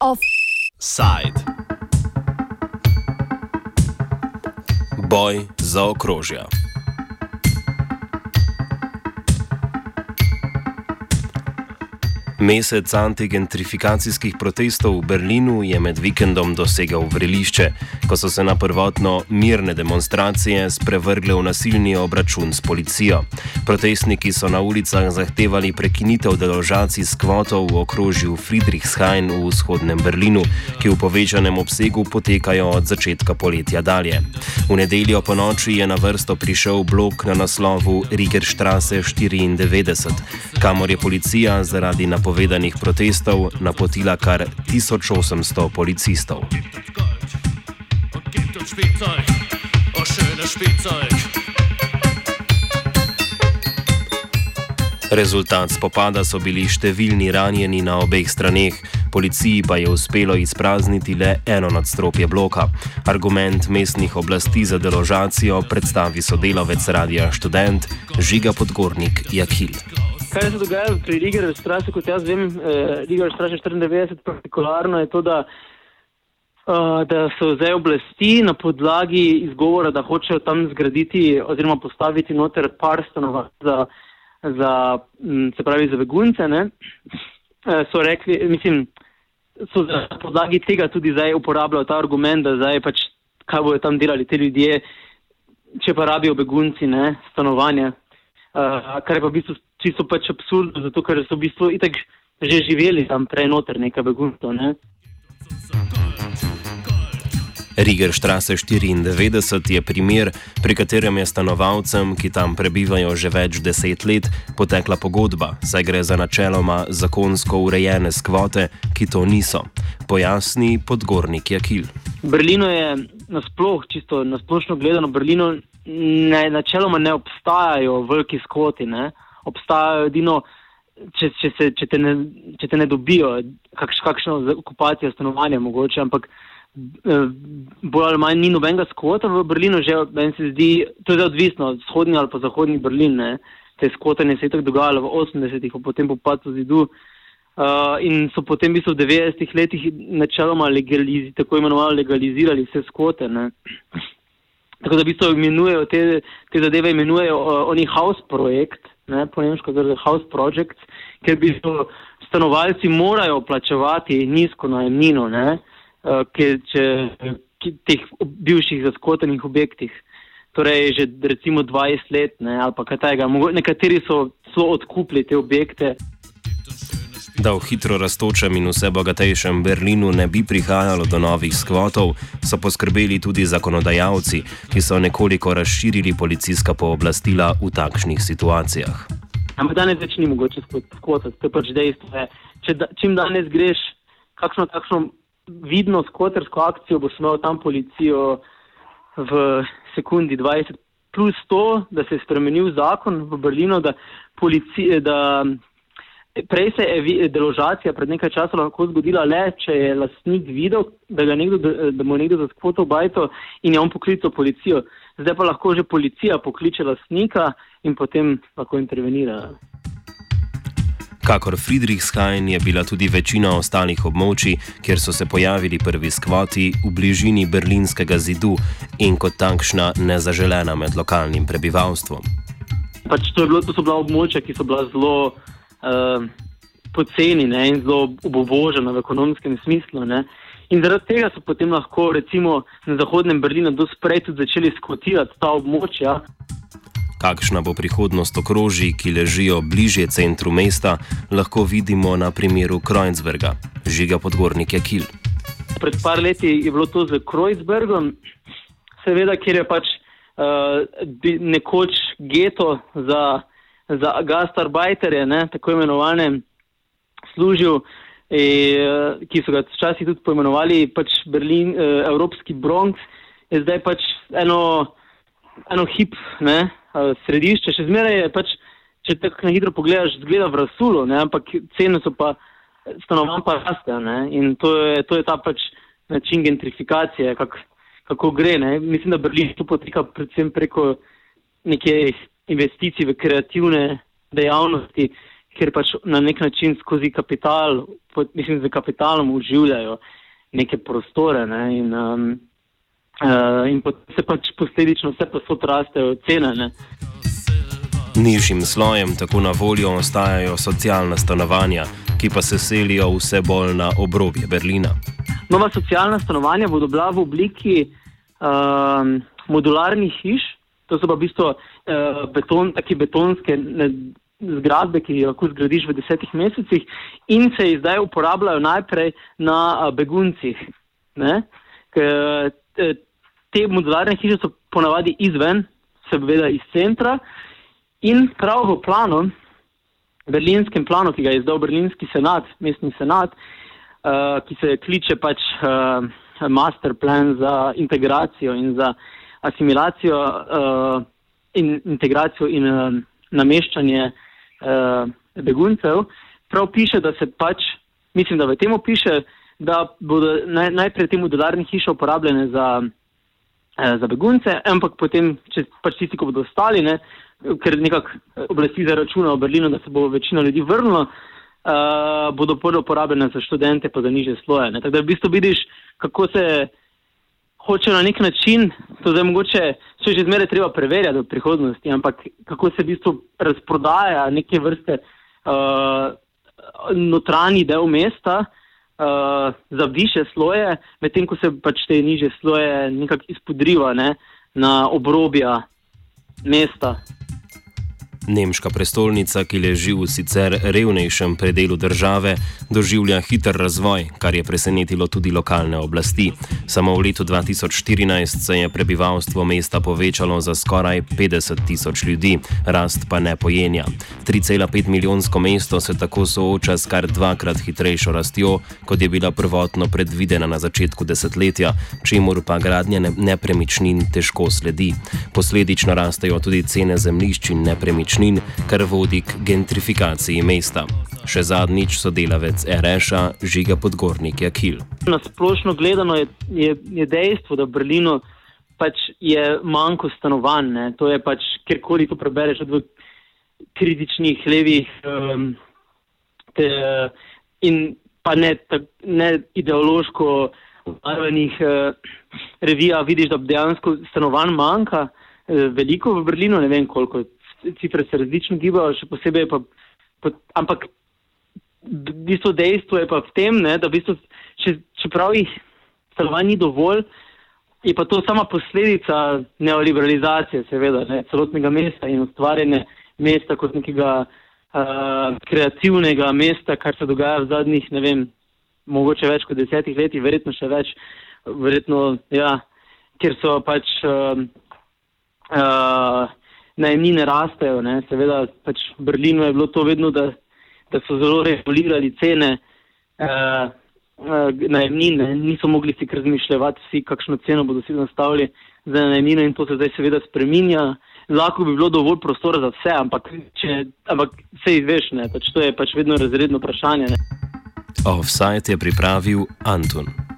Offside. Boj za okrožje. Mesec antigentrifikacijskih protestov v Berlinu je med vikendom dosegel vrelišče, ko so se na prvotno mirne demonstracije sprevrgle v nasilni obračun s policijo. Protestniki so na ulicah zahtevali prekinitev deložacij s kvotov v okrožju Friedrichshain v vzhodnem Berlinu, ki v povečanem obsegu potekajo od začetka poletja dalje. V nedeljo po noči je na vrsto prišel blok na naslovu Rigerstrasse 94, kamor je policija zaradi napovedov napovedanih protestov napotila kar 1800 policistov. Rezultat spopada so bili številni ranjeni na obeh straneh, policiji pa je uspelo izprazniti le eno nadstropje bloka. Argument mestnih oblasti za deložacijo predstavi sodelavec radia študent Žiga Podgornik Jakil kaj se dogaja pri Rigerju Strasi, kot jaz vem, eh, Rigerju Strasi 94, partikularno je to, da, uh, da so zdaj oblasti na podlagi izgovora, da hočejo tam zgraditi oziroma postaviti noter par stanovanj za, za, se pravi, za begunce, ne, uh, so rekli, mislim, so na podlagi tega tudi zdaj uporabljajo ta argument, da zdaj pač kaj bojo tam delali te ljudje, če pa rabijo begunci, ne, stanovanja. Uh, kar je pa v bistvu čisto pač absurdno, zato ker so v bistvu itak že živeli tam prej noter nekaj beguncev. Ne? Riger Strasse 94 je primer, pri katerem je stanovalcem, ki tam prebivajo že več deset let, potekla pogodba, saj gre za načeloma zakonsko urejene skvote, ki to niso. Pojasni podgornik Jakil. Berlino je nasploh, čisto nasplošno gledano, Berlino ne, načeloma ne obstajajo veliki skvoti. Ne? obstajajo edino, če, če, se, če, te, ne, če te ne dobijo, kakš, kakšno okupacijo stanovanja mogoče, ampak eh, bolj ali manj ni nobenega skvota v Berlinu, že meni se zdi, to je odvisno od vzhodni ali pa zahodni Berlin, ne. te skvotanje se je tako dogajalo v 80-ih, potem po padu zidu. Uh, in so potem v 90-ih letih načeloma legalizi, tako imenovano legalizirali vse skote. Ne. Tako da v bistvu imenujejo te, te zadeve, imenujejo uh, oni house projekt, ne, po nemško za house project, ker bi to stanovalci morajo plačevati nizko najemnino, ne, uh, če, ki, teh bivših zaskotenih objektih. Torej, že recimo 20 let, ne, ali pa kaj tega. Nekateri so, so odkupili te objekte. Da v hitro raztočem in vse bogatejšem Berlinu ne bi prihajalo do novih skvotov, so poskrbeli tudi zakonodajalci, ki so nekoliko razširili policijska pooblastila v takšnih situacijah. Ampak danes več ni mogoče skvotati, to je pač dejstvo. Če da, čim danes greš kakšno takšno vidno skvotersko akcijo, boš imel tam policijo v sekundi 20. Plus to, da se je spremenil zakon v Berlinu, da, polici, da Prej se je deložacija pred nekaj časa lahko zgodila le, če je lastnik videl, da, nekdo, da mu je nekdo zaskvotil bajto in je on poklical policijo. Zdaj pa lahko že policija pokliče lastnika in potem lahko intervenira. Kakor Friedrichshain je bila tudi večina ostalih območij, kjer so se pojavili prvi skvoti v bližini berlinskega zidu in kot takšna nezaželena med lokalnim prebivalstvom. Pač to, bilo, to so bila območja, ki so bila zelo uh, poceni ne, in zelo obovožena v ekonomskem smislu. Ne. In zaradi tega so potem lahko recimo na zahodnem Berlinu dosprej tudi začeli skvotirati ta območja. Kakšna bo prihodnost okrožij, ki ležijo bližje centru mesta, lahko vidimo na primeru Kreuzberga, žiga podgornike Kil. Pred par leti je bilo to z Kreuzbergom, seveda, kjer je pač uh, nekoč geto za za gastarbajterje, tako imenovane, služil, e, ki so ga včasih tudi poimenovali pač Berlin, e, Evropski Bronx, je zdaj pač eno, eno hip ne, središče. Še zmeraj je pač, če tako na hitro pogledaš, zgleda v rasulu, ne, ampak cene so pa stanovanj pa raste. In to je, to je ta pač način gentrifikacije, kako kako gre. Ne. Mislim, da Berlin tu poteka predvsem preko neke investicij v kreativne dejavnosti, ker pač na nek način skozi kapital, mislim, z kapitalom uživljajo neke prostore. Ne. In, um, uh, in potem se pač posledično vse posod rastejo cene. Ne. Nižjim slojem tako na voljo ostajajo socialna stanovanja, ki pa se selijo vse bolj na obrobje Berlina. Nova socialna stanovanja bodo bila v obliki um, modularnih hiš, to so pa v bistvu uh, beton, betonske ne, zgradbe, ki jih lahko zgradiš v desetih mesecih in se jih zdaj uporabljajo najprej na uh, beguncih. K, te, te modularne hiše so ponavadi izven, seveda iz centra in prav v planu berlinskem planu, ki ga je izdal berlinski senat, mestni senat, uh, ki se kliče pač uh, master plan za integracijo in za asimilacijo uh, in integracijo in uh, nameščanje uh, beguncev, prav piše, da se pač, mislim, da v tem piše, da bodo naj, najprej te modularne hiše uporabljene za, uh, za begunce, ampak potem, če pač tisti, ki bodo ostali, ne, ker nekako eh, oblasti zaračunajo v Berlinu, da se bo večina ljudi vrnilo, uh, bodo prvo uporabljene za študente, pa za niže sloje. Tako da v bistvu vidiš, kako se hoče na nek način, to zdaj mogoče še že zmeraj treba preverjati v prihodnosti, ampak kako se v bistvu razprodaja neke vrste uh, notranji del mesta. Uh, za više sloje, medtem ko se pač te niže sloje nekako izpodriva ne, na obrobja mesta. Nemška prestolnica, ki leži v sicer revnejšem predelu države, doživlja hiter razvoj, kar je presenetilo tudi lokalne oblasti. Samo v letu 2014 se je prebivalstvo mesta povečalo za skoraj 50 tisoč ljudi, rast pa ne pojenja. 3,5 milijonsko mesto se tako sooča s kar dvakrat hitrejšo rastjo, kot je bila prvotno predvidena na začetku desetletja, čemur pa gradnja nepremičnin težko sledi. Posledično rastejo tudi cene zemljišč in nepremičnin nepremičnin, kar vodi k gentrifikaciji mesta. Še zadnjič sodelavec RŠA žiga podgornik Jakil. Na splošno gledano je, je, je dejstvo, da v Berlinu pač je manjko stanovanj. To je pač, kjerkoli to prebereš, od kritičnih levih um, te, in pa ne, ta, ne ideološko ubarvenih uh, revija, vidiš, da dejansko stanovanj manjka. Uh, veliko v Berlinu, ne vem koliko, cifre se različno gibajo, še posebej pa, pa ampak v bistvu dejstvo je pa v tem, ne, da v bistvu, če, čeprav jih stanovanj ni dovolj, je pa to sama posledica neoliberalizacije, seveda, ne, celotnega mesta in ustvarjene mesta kot nekega uh, kreativnega mesta, kar se dogaja v zadnjih, ne vem, mogoče več kot desetih letih, verjetno še več, verjetno, ja, ker so pač uh, uh, najemnine rastejo. Ne. Seveda, pač v Berlinu je bilo to vedno, da, da so zelo regulirali cene uh, uh, najemnine. Niso mogli si razmišljati, vsi, kakšno ceno bodo si nastavili za najemnine in to se zdaj seveda spreminja. Lahko bi bilo dovolj prostora za vse, ampak, če, ampak vse izveš, ne, pač to je pač vedno razredno vprašanje. Offside je pripravil Anton.